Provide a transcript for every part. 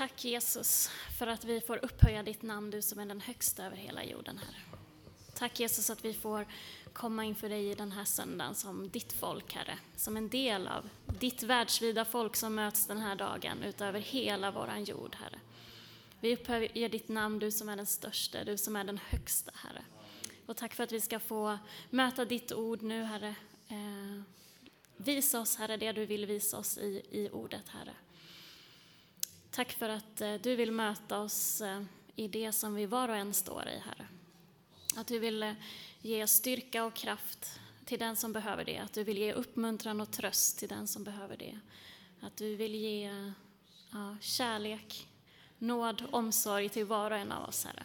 Tack Jesus för att vi får upphöja ditt namn, du som är den högsta över hela jorden, Herre. Tack Jesus att vi får komma inför dig i den här söndagen som ditt folk, Herre. Som en del av ditt världsvida folk som möts den här dagen utöver hela våran jord, Herre. Vi upphöjer ditt namn, du som är den största, du som är den högsta, Herre. Och tack för att vi ska få möta ditt ord nu, Herre. Eh, visa oss, Herre, det du vill visa oss i, i ordet, Herre. Tack för att eh, du vill möta oss eh, i det som vi var och en står i, Herre. Att du vill eh, ge styrka och kraft till den som behöver det. Att du vill ge uppmuntran och tröst till den som behöver det. Att du vill ge ja, kärlek, nåd, omsorg till var och en av oss, Herre.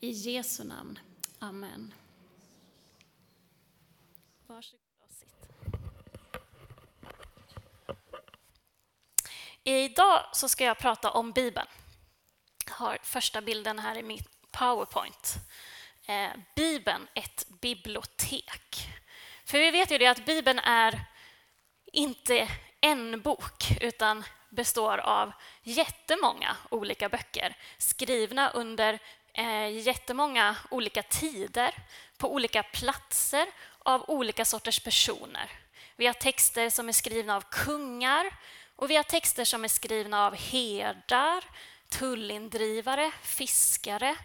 I Jesu namn. Amen. Varsågod och sitt. Idag så ska jag prata om Bibeln. Jag har första bilden här i min Powerpoint. Eh, Bibeln, ett bibliotek. För vi vet ju det att Bibeln är inte en bok, utan består av jättemånga olika böcker skrivna under eh, jättemånga olika tider, på olika platser, av olika sorters personer. Vi har texter som är skrivna av kungar och vi har texter som är skrivna av herdar, tullindrivare, fiskare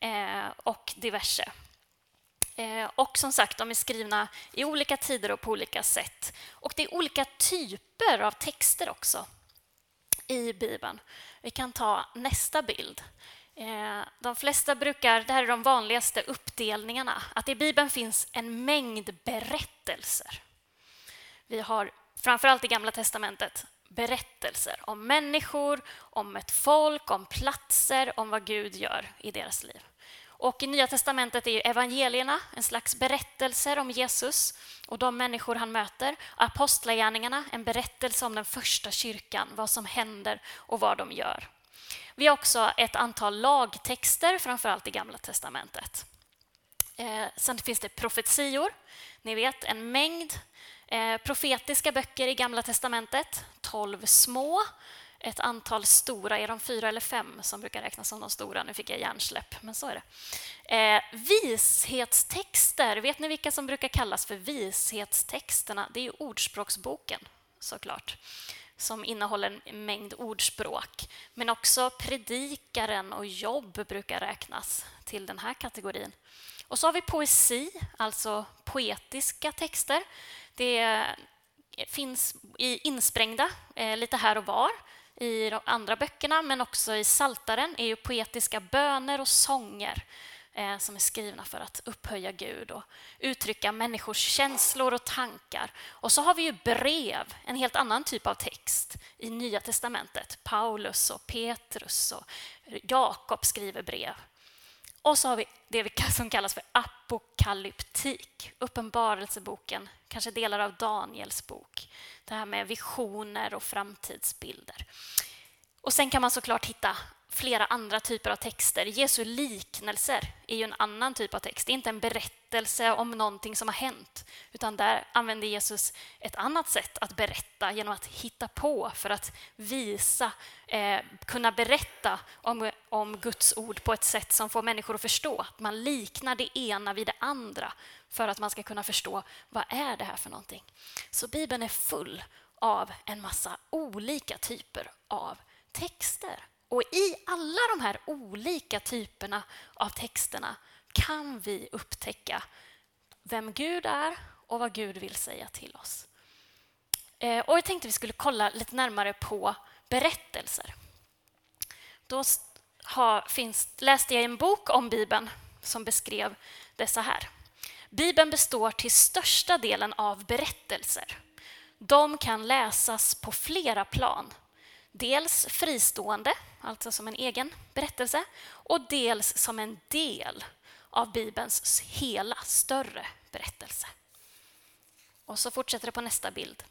eh, och diverse. Eh, och som sagt, de är skrivna i olika tider och på olika sätt. Och det är olika typer av texter också i Bibeln. Vi kan ta nästa bild. Eh, de flesta brukar, det här är de vanligaste uppdelningarna, att i Bibeln finns en mängd berättelser. Vi har framförallt i Gamla testamentet berättelser om människor, om ett folk, om platser, om vad Gud gör i deras liv. Och I Nya testamentet är evangelierna en slags berättelser om Jesus och de människor han möter. Apostlagärningarna en berättelse om den första kyrkan, vad som händer och vad de gör. Vi har också ett antal lagtexter, framförallt i Gamla testamentet. Eh, sen finns det profetior. Ni vet, en mängd eh, profetiska böcker i Gamla testamentet. Tolv små, ett antal stora. Är de fyra eller fem som brukar räknas som de stora? Nu fick jag hjärnsläpp, men så är det. Eh, vishetstexter. Vet ni vilka som brukar kallas för vishetstexterna? Det är ju Ordspråksboken, såklart som innehåller en mängd ordspråk. Men också Predikaren och Jobb brukar räknas till den här kategorin. Och så har vi poesi, alltså poetiska texter. Det finns insprängda eh, lite här och var i de andra böckerna, men också i Saltaren är ju poetiska böner och sånger eh, som är skrivna för att upphöja Gud och uttrycka människors känslor och tankar. Och så har vi ju brev, en helt annan typ av text i Nya testamentet. Paulus och Petrus och Jakob skriver brev. Och så har vi det som kallas för apokalyptik, uppenbarelseboken, kanske delar av Daniels bok. Det här med visioner och framtidsbilder. Och sen kan man såklart hitta flera andra typer av texter. Jesu liknelser är ju en annan typ av text. Det är inte en berättelse om någonting som har hänt, utan där använder Jesus ett annat sätt att berätta genom att hitta på för att visa, eh, kunna berätta om, om Guds ord på ett sätt som får människor att förstå. Att man liknar det ena vid det andra för att man ska kunna förstå vad är det här för någonting. Så Bibeln är full av en massa olika typer av texter. Och i alla de här olika typerna av texterna kan vi upptäcka vem Gud är och vad Gud vill säga till oss. Eh, och jag tänkte vi skulle kolla lite närmare på berättelser. Då har, finns, läste jag en bok om Bibeln som beskrev det så här. Bibeln består till största delen av berättelser. De kan läsas på flera plan Dels fristående, alltså som en egen berättelse, och dels som en del av Bibelns hela större berättelse. Och så fortsätter det på nästa bild.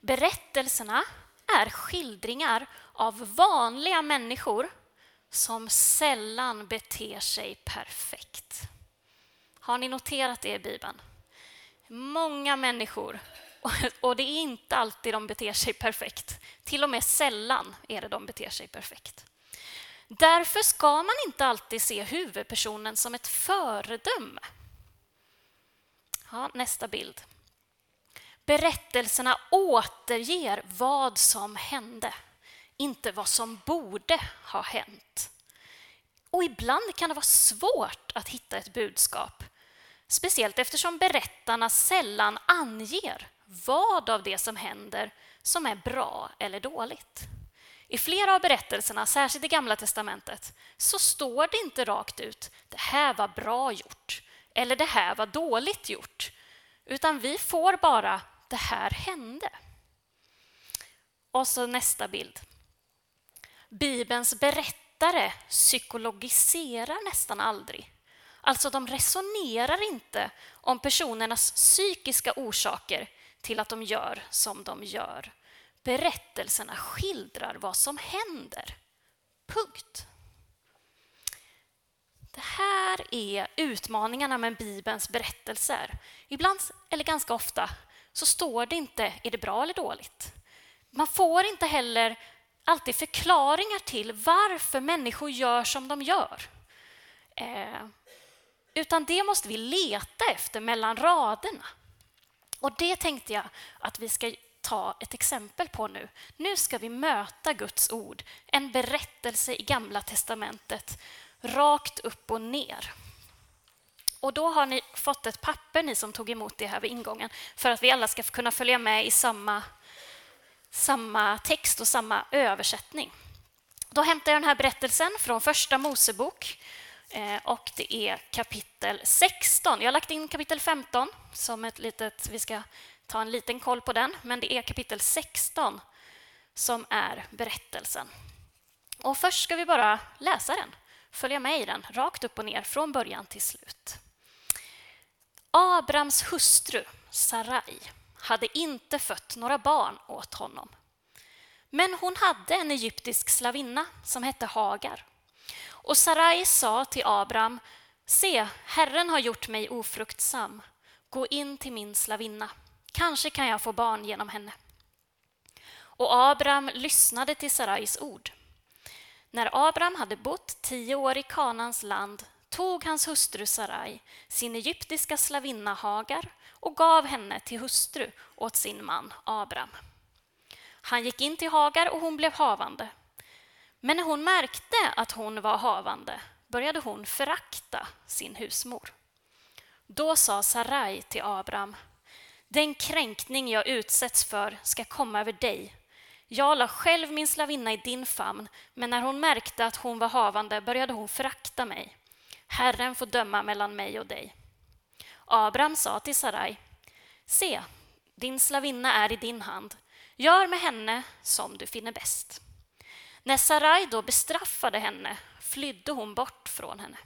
Berättelserna är skildringar av vanliga människor som sällan beter sig perfekt. Har ni noterat det i Bibeln? Många människor Och det är inte alltid de beter sig perfekt. Till och med sällan är det de beter sig perfekt. Därför ska man inte alltid se huvudpersonen som ett föredöme. Ja, nästa bild. Berättelserna återger vad som hände, inte vad som borde ha hänt. Och ibland kan det vara svårt att hitta ett budskap, speciellt eftersom berättarna sällan anger vad av det som händer som är bra eller dåligt. I flera av berättelserna, särskilt i Gamla testamentet, så står det inte rakt ut det här var bra gjort eller det här var dåligt gjort, utan vi får bara det här hände. Och så nästa bild. Bibelns berättare psykologiserar nästan aldrig. Alltså, de resonerar inte om personernas psykiska orsaker till att de gör som de gör. Berättelserna skildrar vad som händer. Punkt. Det här är utmaningarna med Bibelns berättelser. Ibland, eller ganska ofta, så står det inte är det bra eller dåligt. Man får inte heller alltid förklaringar till varför människor gör som de gör. Eh, utan det måste vi leta efter mellan raderna. Och det tänkte jag att vi ska ta ett exempel på nu. Nu ska vi möta Guds ord, en berättelse i Gamla testamentet, rakt upp och ner. Och då har ni fått ett papper, ni som tog emot det här vid ingången, för att vi alla ska kunna följa med i samma, samma text och samma översättning. Då hämtar jag den här berättelsen från Första Mosebok Eh, och det är kapitel 16. Jag har lagt in kapitel 15 som ett litet... Vi ska ta en liten koll på den, men det är kapitel 16 som är berättelsen. Och först ska vi bara läsa den, följa med i den, rakt upp och ner, från början till slut. Abrams hustru Sarai hade inte fött några barn åt honom. Men hon hade en egyptisk slavinna som hette Hagar. Och Sarai sa till Abram, se, Herren har gjort mig ofruktsam. Gå in till min slavinna. Kanske kan jag få barn genom henne. Och Abram lyssnade till Sarais ord. När Abram hade bott tio år i Kanans land tog hans hustru Sarai sin egyptiska slavinna Hagar och gav henne till hustru åt sin man Abram. Han gick in till Hagar och hon blev havande. Men när hon märkte att hon var havande började hon förakta sin husmor. Då sa Sarai till Abram, den kränkning jag utsätts för ska komma över dig. Jag la själv min slavinna i din famn, men när hon märkte att hon var havande började hon förakta mig. Herren får döma mellan mig och dig. Abraham sa till Sarai, se, din slavinna är i din hand. Gör med henne som du finner bäst. När Sarai då bestraffade henne flydde hon bort från henne.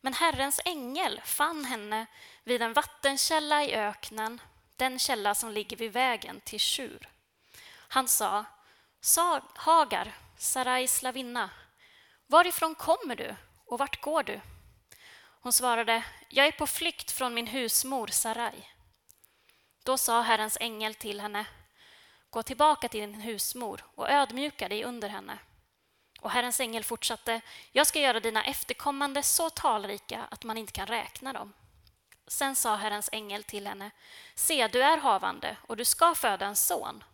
Men Herrens ängel fann henne vid en vattenkälla i öknen, den källa som ligger vid vägen till Shur. Han sa, Hagar, Sarais slavinna, varifrån kommer du och vart går du? Hon svarade, jag är på flykt från min husmor Sarai. Då sa Herrens ängel till henne, gå tillbaka till din husmor och ödmjuka dig under henne. Och Herrens ängel fortsatte, jag ska göra dina efterkommande så talrika att man inte kan räkna dem. Sen sa Herrens ängel till henne, se, du är havande och du ska föda en son.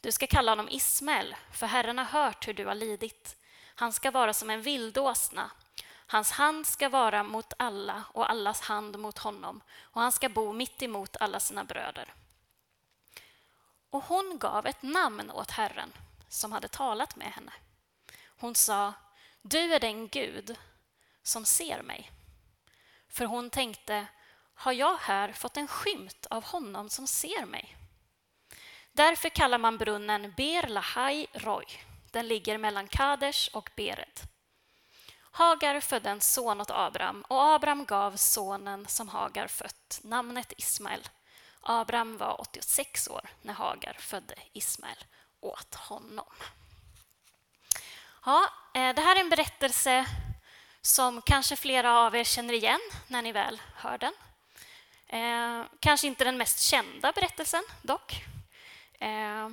Du ska kalla honom Ismael, för Herren har hört hur du har lidit. Han ska vara som en vildåsna Hans hand ska vara mot alla och allas hand mot honom och han ska bo mitt emot alla sina bröder. Och hon gav ett namn åt Herren som hade talat med henne. Hon sa, du är den Gud som ser mig. För hon tänkte, har jag här fått en skymt av honom som ser mig? Därför kallar man brunnen Ber Lahai Roy. Den ligger mellan Kadesh och Bered. Hagar födde en son åt Abraham och Abraham gav sonen som Hagar fött namnet Ismael. Abraham var 86 år när Hagar födde Ismael åt honom. Ja, eh, det här är en berättelse som kanske flera av er känner igen när ni väl hör den. Eh, kanske inte den mest kända berättelsen, dock. Eh,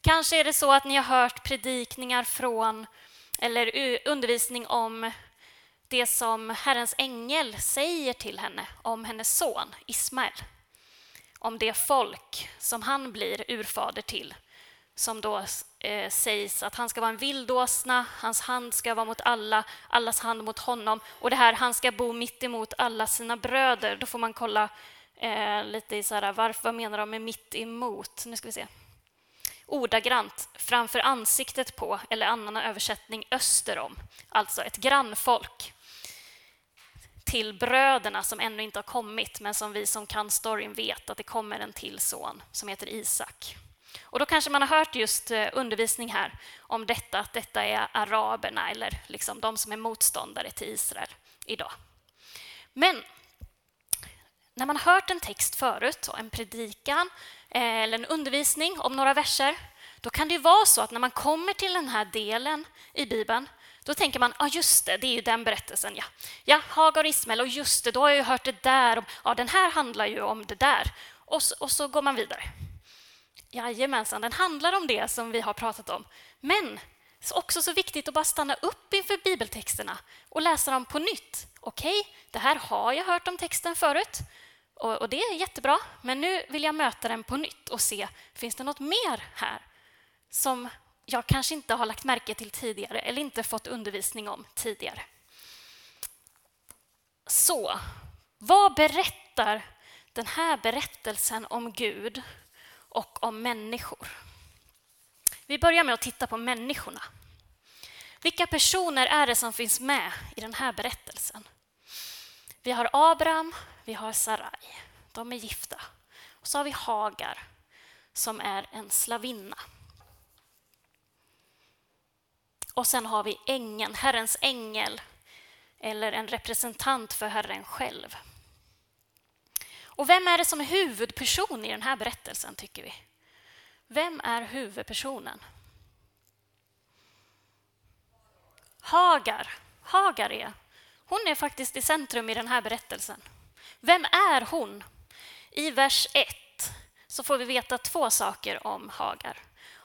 kanske är det så att ni har hört predikningar från eller undervisning om det som Herrens ängel säger till henne om hennes son Ismael. Om det folk som han blir urfader till som då eh, sägs att han ska vara en vildåsna, hans hand ska vara mot alla, allas hand mot honom och det här, han ska bo mitt emot alla sina bröder. Då får man kolla eh, lite i så här, varför, vad menar de med mitt emot? Nu ska vi se. Ordagrant, framför ansiktet på, eller annan översättning öster om, alltså ett grannfolk till bröderna som ännu inte har kommit, men som vi som kan storyn vet att det kommer en till son som heter Isak. Och då kanske man har hört just eh, undervisning här om detta, att detta är araberna eller liksom de som är motståndare till Israel idag. Men när man har hört en text förut, en predikan eh, eller en undervisning om några verser, då kan det vara så att när man kommer till den här delen i Bibeln, då tänker man, ja ah, just det, det är ju den berättelsen, ja. Ja, Hagar och Ismael, och just det, då har jag ju hört det där, ja den här handlar ju om det där. Och så, och så går man vidare. Jajamensan, den handlar om det som vi har pratat om. Men det är också så viktigt att bara stanna upp inför bibeltexterna och läsa dem på nytt. Okej, okay, det här har jag hört om texten förut och, och, det är jättebra, men nu vill jag möta den på nytt och se, finns det något mer här som jag kanske inte har lagt märke till tidigare eller inte fått undervisning om tidigare? Så, vad berättar den här berättelsen om Gud och om människor. Vi börjar med att titta på människorna. Vilka personer är det som finns med i den här berättelsen? Vi har Abraham, vi har Sarai. De är gifta. Och så har vi Hagar, som är en slavinna. Och sen har vi ängeln, Herrens ängel, eller en representant för Herren själv. Och vem är det som är huvudperson i den här berättelsen, tycker vi? Vem är huvudpersonen? Hagar. Hagar är. Hon är faktiskt i centrum i den här berättelsen. Vem är hon? I vers 1 så får vi veta två saker om Hagar.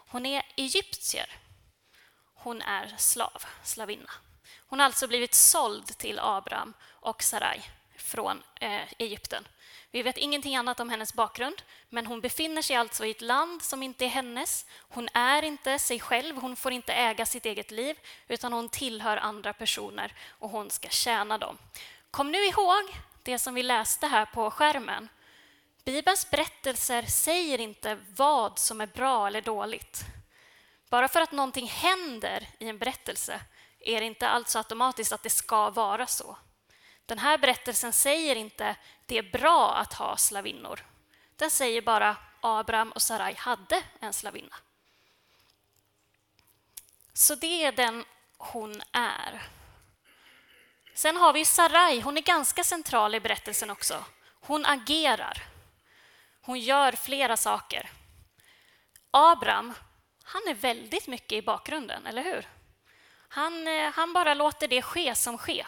Hon är egyptier. Hon är slav, slavinna. Hon har alltså blivit såld till Abraham och Sarai från eh, Egypten. Vi vet ingenting annat om hennes bakgrund, men hon befinner sig alltså i ett land som inte är hennes. Hon är inte sig själv, hon får inte äga sitt eget liv, utan hon tillhör andra personer och hon ska tjäna dem. Kom nu ihåg det som vi läste här på skärmen. Bibelns berättelser säger inte vad som är bra eller dåligt. Bara för att någonting händer i en berättelse är det inte alltså automatiskt att det ska vara så. Den här berättelsen säger inte det är bra att ha slavinnor. Den säger bara Abraham och Sarai hade en slavinna. Så det är den hon är. Sen har vi Sarai, hon är ganska central i berättelsen också. Hon agerar. Hon gör flera saker. Abraham, han är väldigt mycket i bakgrunden, eller hur? Han, eh, han bara låter det ske som sker.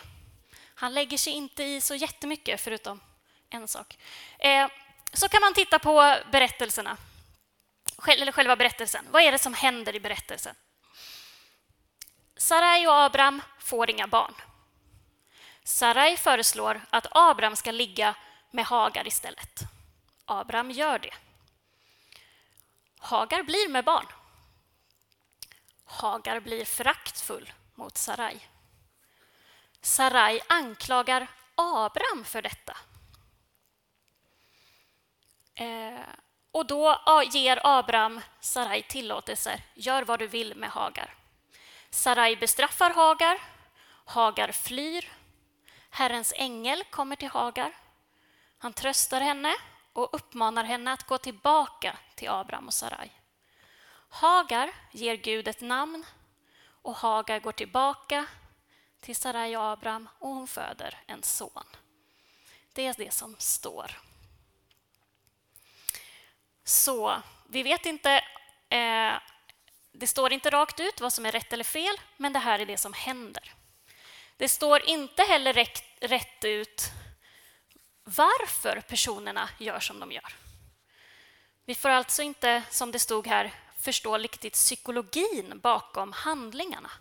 Han lägger sig inte i så jättemycket, förutom en sak. Eh, så kan man titta på berättelserna, eller själva berättelsen. Vad är det som händer i berättelsen? Sarai och Abraham får inga barn. Sarai föreslår att Abraham ska ligga med Hagar istället. Abraham gör det. Hagar blir med barn. Hagar blir föraktfull mot Sarai. Sarai anklagar Abraham för detta. Eh, och då ger Abraham Sarai tillåtelse. Gör vad du vill med Hagar. Sarai bestraffar Hagar. Hagar flyr. Herrens ängel kommer till Hagar. Han tröstar henne och uppmanar henne att gå tillbaka till Abraham och Sarai. Hagar ger Gud ett namn och Hagar går tillbaka till Sarai och Abraham och hon föder en son. Det är det som står. Så vi vet inte, eh, det står inte rakt ut vad som är rätt eller fel, men det här är det som händer. Det står inte heller rätt, rätt ut varför personerna gör som de gör. Vi får alltså inte, som det stod här, förstå riktigt psykologin bakom handlingarna.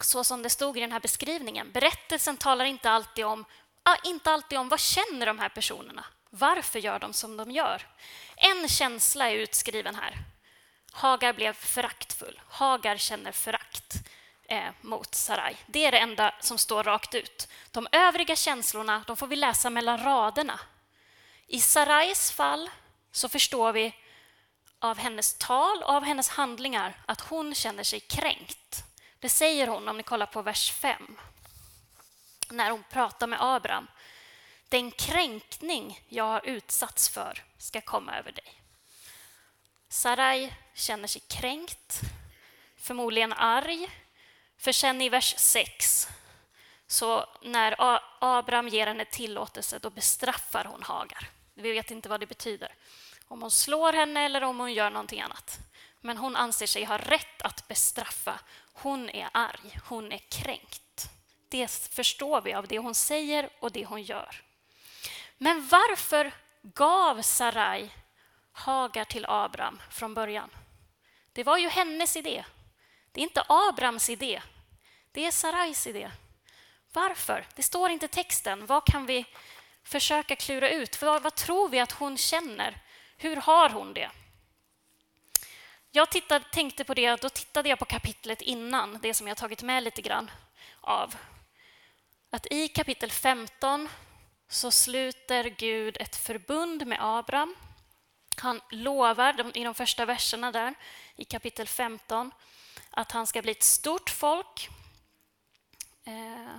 Så som det stod i den här beskrivningen. Berättelsen talar inte alltid om, inte alltid om vad känner de här personerna. Varför gör de som de gör? En känsla är utskriven här. Hagar blev föraktfull. Hagar känner förakt eh, mot Sarai. Det är det enda som står rakt ut. De övriga känslorna de får vi läsa mellan raderna. I Sarais fall så förstår vi av hennes tal och av hennes handlingar att hon känner sig kränkt. Det säger hon om ni kollar på vers 5. När hon pratar med Abraham. Den kränkning jag har utsatts för ska komma över dig. Sarai känner sig kränkt, förmodligen arg. För sen i vers 6, så när Abraham ger henne tillåtelse, då bestraffar hon Hagar. Vi vet inte vad det betyder. Om hon slår henne eller om hon gör någonting annat. Men hon anser sig ha rätt att bestraffa. Hon är arg, hon är kränkt. Det förstår vi av det hon säger och det hon gör. Men varför gav Sarai Hagar till Abraham från början? Det var ju hennes idé. Det är inte Abrams idé. Det är Sarais idé. Varför? Det står inte i texten. Vad kan vi försöka klura ut? Vad, vad tror vi att hon känner? Hur har hon det? Jag tittade, tänkte på det, då tittade jag på kapitlet innan, det som jag tagit med lite grann av. Att i kapitel 15 så sluter Gud ett förbund med Abraham. Han lovar i de första verserna där i kapitel 15 att han ska bli ett stort folk. Eh, Eh,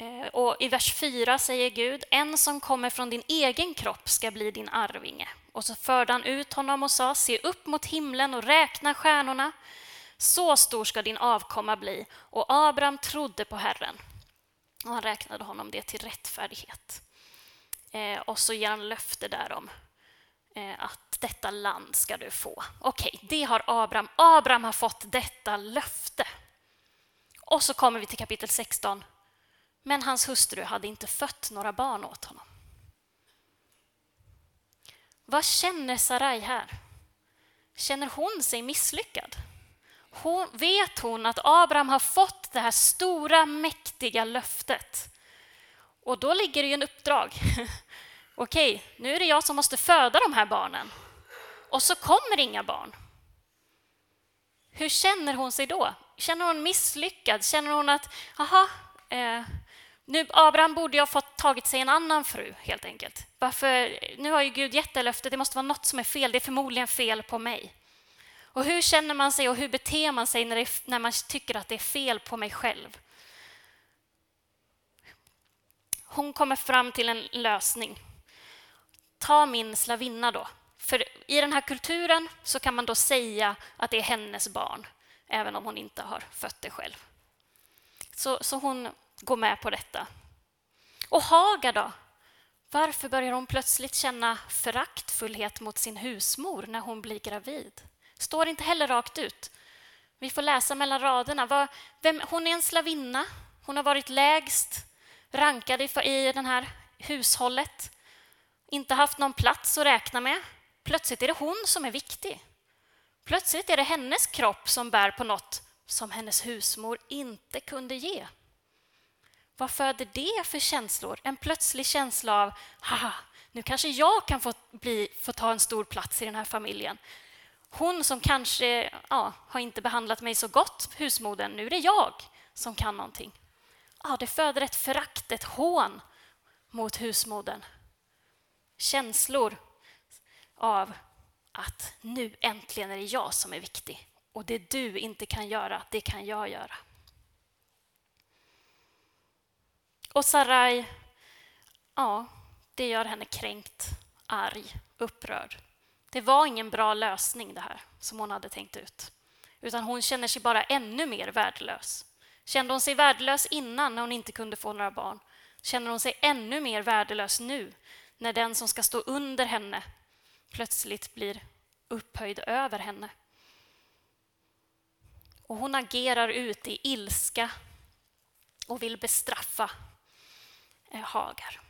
Eh, och I vers 4 säger Gud, en som kommer från din egen kropp ska bli din arvinge. Och så förde han ut honom och sa, se upp mot himlen och räkna stjärnorna. Så stor ska din avkomma bli. Och Abraham trodde på Herren. Och han räknade honom det till rättfärdighet. Eh, och så ger han löfte därom eh, att detta land ska du få. Okej, okay, det har Abraham. Abraham har fått detta löfte. Och så kommer vi till kapitel 16 men hans hustru hade inte fött några barn åt honom. Vad känner Sarai här? Känner hon sig misslyckad? Hon, vet hon att Abraham har fått det här stora, mäktiga löftet? Och då ligger det ju en uppdrag. Okej, nu är det jag som måste föda de här barnen. Och så kommer inga barn. Hur känner hon sig då? Känner hon misslyckad? Känner hon att, aha, eh, nu, Abraham borde ju ha fått tagit sig en annan fru, helt enkelt. Varför, nu har ju Gud gett det löftet, det måste vara något som är fel, det är förmodligen fel på mig. Och hur känner man sig och hur beter man sig när, det, när man tycker att det är fel på mig själv? Hon kommer fram till en lösning. Ta min slavinna då. För i den här kulturen så kan man då säga att det är hennes barn, även om hon inte har fött det själv. Så, så hon gå med på detta. Och Haga då? Varför börjar hon plötsligt känna föraktfullhet mot sin husmor när hon blir gravid? Står inte heller rakt ut. Vi får läsa mellan raderna. Vem, hon är en slavinna. Hon har varit lägst rankad i det här hushållet. Inte haft någon plats att räkna med. Plötsligt är det hon som är viktig. Plötsligt är det hennes kropp som bär på något som hennes husmor inte kunde ge. Vad föder det för känslor? En plötslig känsla av haha, nu kanske jag kan få, bli, få ta en stor plats i den här familjen. Hon som kanske ja, har inte behandlat mig så gott, husmodern, nu är det jag som kan någonting. Ja, det föder ett förakt, ett hån mot husmodern. Känslor av att nu äntligen är det jag som är viktig och det du inte kan göra, det kan jag göra. Och Sarai, ja, det gör henne kränkt, arg, upprörd. Det var ingen bra lösning det här som hon hade tänkt ut. Utan hon känner sig bara ännu mer värdelös. Kände hon sig värdelös innan när hon inte kunde få några barn? Känner hon sig ännu mer värdelös nu när den som ska stå under henne plötsligt blir upphöjd över henne? Och hon agerar ut i ilska och vill bestraffa Eh, Hagar.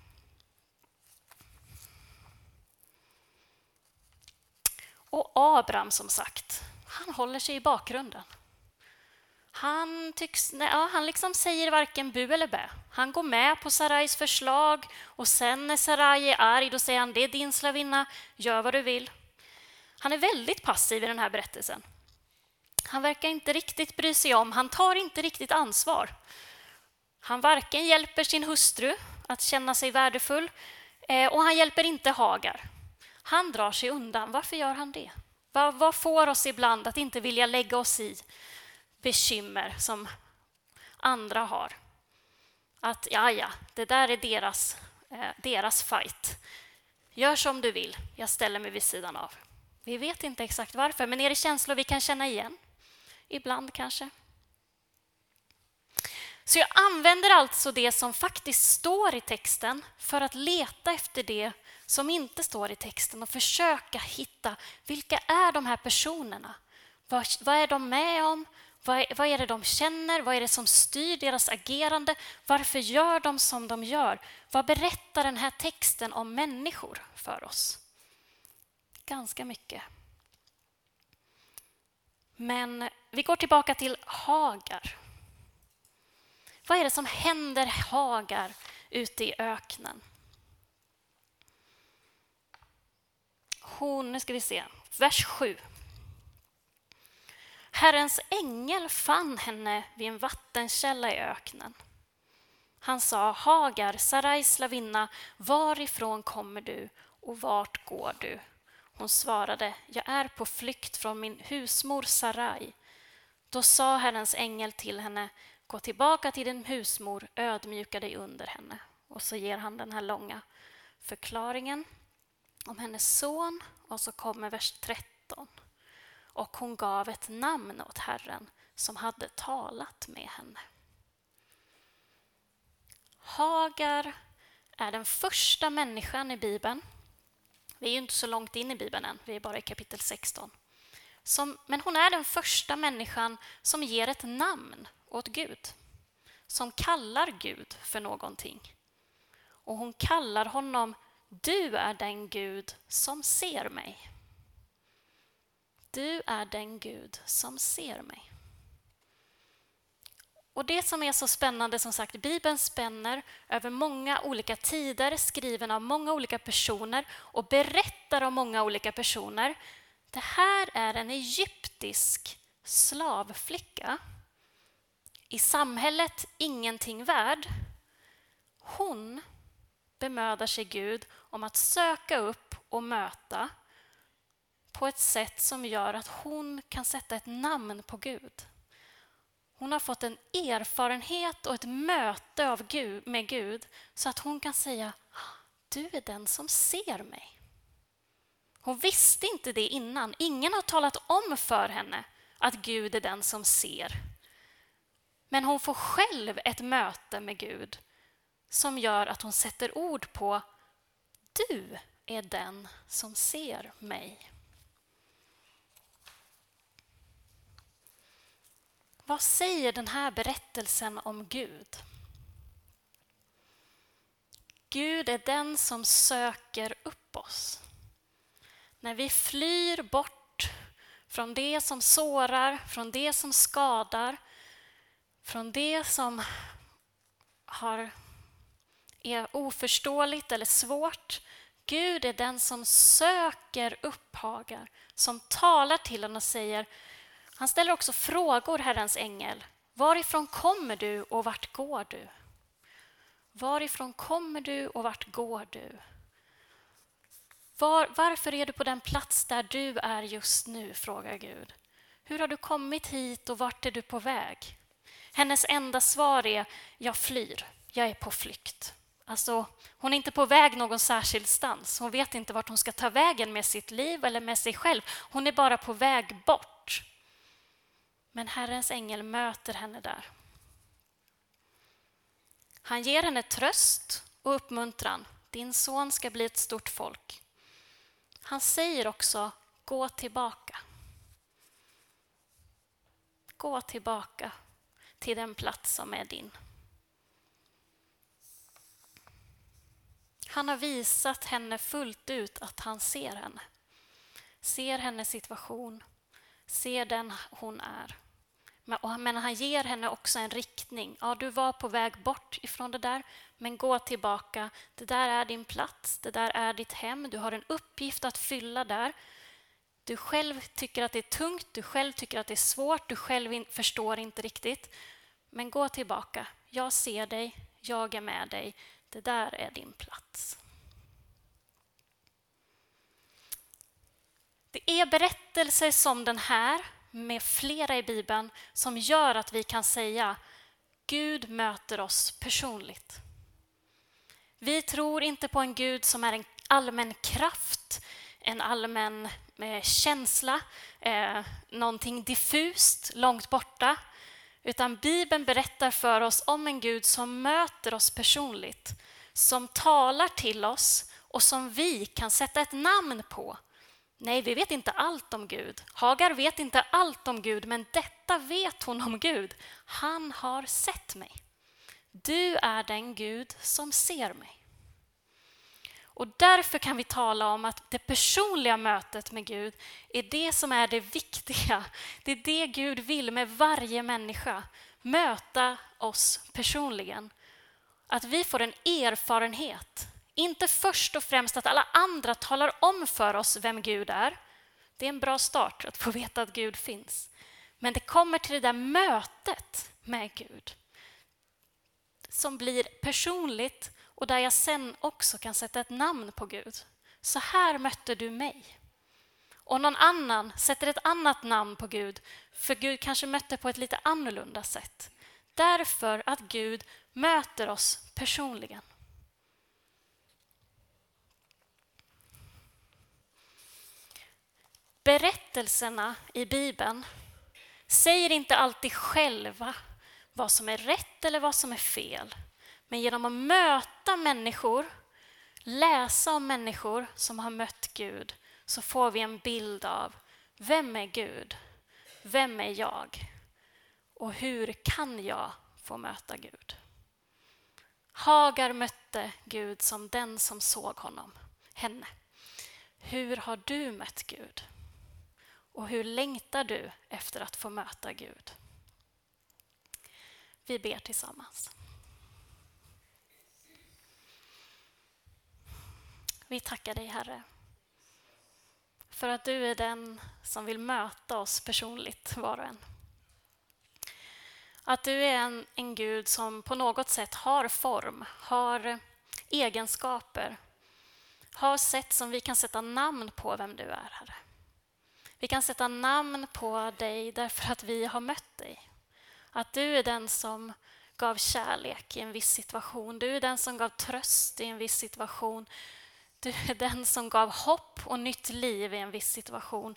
Och Abraham, som sagt, han håller sig i bakgrunden. Han, tycks, ja, han liksom säger varken bu eller bä. Han går med på Sarais förslag och sen när Sarai är arg då säger han det är din slavinna, gör vad du vill. Han är väldigt passiv i den här berättelsen. Han verkar inte riktigt bry sig om, han tar inte riktigt ansvar. Han varken hjälper sin hustru att känna sig värdefull eh, och han hjälper inte Hagar. Han drar sig undan. Varför gör han det? Vad, vad får oss ibland att inte vilja lägga oss i bekymmer som andra har? Att ja, ja, det där är deras, eh, deras fight. Gör som du vill, jag ställer mig vid sidan av. Vi vet inte exakt varför, men är det känslor vi kan känna igen? Ibland kanske. Så jag använder alltså det som faktiskt står i texten för att leta efter det som inte står i texten och försöka hitta vilka är de här personerna? Vad, vad är de med om? Vad är, vad är det de känner? Vad är det som styr deras agerande? Varför gör de som de gör? Vad berättar den här texten om människor för oss? Ganska mycket. Men vi går tillbaka till Hagar. Vad är det som händer Hagar ute i öknen? Hon, nu ska vi se, vers 7. Herrens ängel fann henne vid en vattenkälla i öknen. Han sa, Hagar, Sarais slavinna, varifrån kommer du och vart går du? Hon svarade, jag är på flykt från min husmor Sarai. Då sa Herrens ängel till henne, gå tillbaka till din husmor, ödmjuka dig under henne. Och så ger han den här långa förklaringen om hennes son och så kommer vers 13. Och hon gav ett namn åt Herren som hade talat med henne. Hagar är den första människan i Bibeln. Vi är ju inte så långt in i Bibeln än, vi är bara i kapitel 16. Som, men hon är den första människan som ger ett namn åt Gud. Som kallar Gud för någonting. Och hon kallar honom Du är den Gud som ser mig. Du är den Gud som ser mig. Och Det som är så spännande, som sagt, Bibeln spänner över många olika tider, skriven av många olika personer och berättar om många olika personer. Det här är en egyptisk slavflicka. I samhället ingenting värd. Hon bemödar sig Gud om att söka upp och möta på ett sätt som gör att hon kan sätta ett namn på Gud. Hon har fått en erfarenhet och ett möte av Gud, med Gud så att hon kan säga du är den som ser mig. Hon visste inte det innan. Ingen har talat om för henne att Gud är den som ser. Men hon får själv ett möte med Gud som gör att hon sätter ord på du är den som ser mig. Vad säger den här berättelsen om Gud? Gud är den som söker upp oss. När vi flyr bort från det som sårar, från det som skadar, från det som har, är oförståeligt eller svårt. Gud är den som söker upphagar, som talar till honom och säger han ställer också frågor, Herrens ängel. Varifrån kommer du och vart går du? Varifrån kommer du och vart går du? Var, varför är du på den plats där du är just nu? frågar Gud. Hur har du kommit hit och vart är du på väg? Hennes enda svar är, jag flyr, jag är på flykt. Alltså, hon är inte på väg någon särskild stans. Hon vet inte vart hon ska ta vägen med sitt liv eller med sig själv. Hon är bara på väg bort. Men Herrens ängel möter henne där. Han ger henne tröst och uppmuntran. Din son ska bli ett stort folk. Han säger också, gå tillbaka. Gå tillbaka till den plats som är din. Han har visat henne fullt ut att han ser henne. Ser hennes situation, ser den hon är. Men han ger henne också en riktning. Ja, du var på väg bort ifrån det där, men gå tillbaka. Det där är din plats, det där är ditt hem. Du har en uppgift att fylla där. Du själv tycker att det är tungt, du själv tycker att det är svårt, du själv förstår inte riktigt. Men gå tillbaka. Jag ser dig, jag är med dig. Det där är din plats. Det är berättelser som den här, med flera i Bibeln, som gör att vi kan säga Gud möter oss personligt. Vi tror inte på en Gud som är en allmän kraft, en allmän eh, känsla, eh, någonting diffust, långt borta. Utan Bibeln berättar för oss om en Gud som möter oss personligt, som talar till oss och som vi kan sätta ett namn på. Nej, vi vet inte allt om Gud. Hagar vet inte allt om Gud, men detta vet hon om Gud. Han har sett mig. Du är den Gud som ser mig. Och därför kan vi tala om att det personliga mötet med Gud är det som är det viktiga. Det är det Gud vill med varje människa. Möta oss personligen. Att vi får en erfarenhet. Inte först och främst att alla andra talar om för oss vem Gud är. Det är en bra start att få veta att Gud finns. Men det kommer till det där mötet med Gud som blir personligt och där jag sen också kan sätta ett namn på Gud. Så här mötte du mig. Och någon annan sätter ett annat namn på Gud, för Gud kanske mötte på ett lite annorlunda sätt. Därför att Gud möter oss personligen. Berättelserna i Bibeln säger inte alltid själva vad som är rätt eller vad som är fel. Men genom att möta människor, läsa om människor som har mött Gud, så får vi en bild av vem är Gud? Vem är jag? Och hur kan jag få möta Gud? Hagar mötte Gud som den som såg honom, henne. Hur har du mött Gud? Och hur längtar du efter att få möta Gud? Vi ber tillsammans. Vi tackar dig, Herre, för att du är den som vill möta oss personligt, var och en. Att du är en, en Gud som på något sätt har form, har egenskaper, har sätt som vi kan sätta namn på vem du är, Herre. Vi kan sätta namn på dig därför att vi har mött dig. Att du är den som gav kärlek i en viss situation. Du är den som gav tröst i en viss situation. Du är den som gav hopp och nytt liv i en viss situation.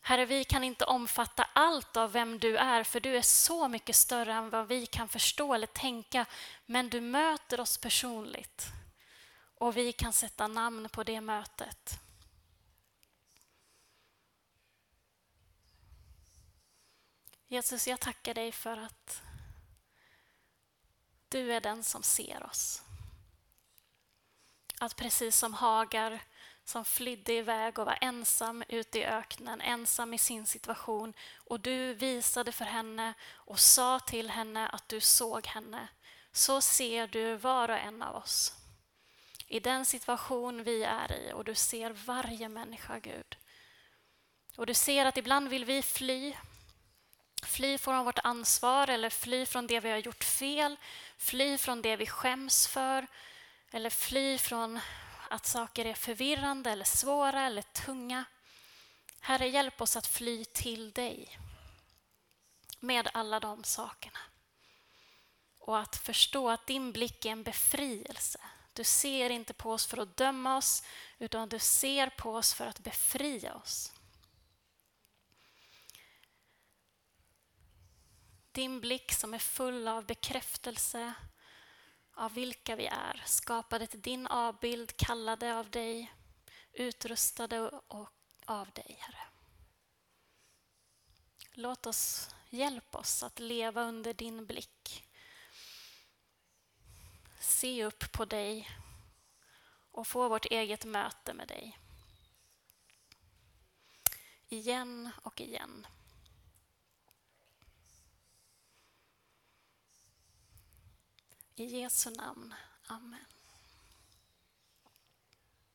Herre, vi kan inte omfatta allt av vem du är, för du är så mycket större än vad vi kan förstå eller tänka. Men du möter oss personligt och vi kan sätta namn på det mötet. Jesus, jag tackar dig för att du är den som ser oss. Att precis som Hagar som flydde iväg och var ensam ute i öknen, ensam i sin situation och du visade för henne och sa till henne att du såg henne. Så ser du var och en av oss. I den situation vi är i och du ser varje människa, Gud. Och du ser att ibland vill vi fly, fly från vårt ansvar eller fly från det vi har gjort fel, fly från det vi skäms för, eller fly från att saker är förvirrande eller svåra eller tunga. Herre, hjälp oss att fly till dig med alla de sakerna. Och att förstå att din blick är en befrielse. Du ser inte på oss för att döma oss, utan du ser på oss för att befria oss. Din blick som är full av bekräftelse, av vilka vi är, skapade till din avbild, kallade av dig, utrustade och av dig, Herre. Låt oss, hjälpa oss att leva under din blick. Se upp på dig och få vårt eget möte med dig. Igen och igen. I Jesu namn. Amen.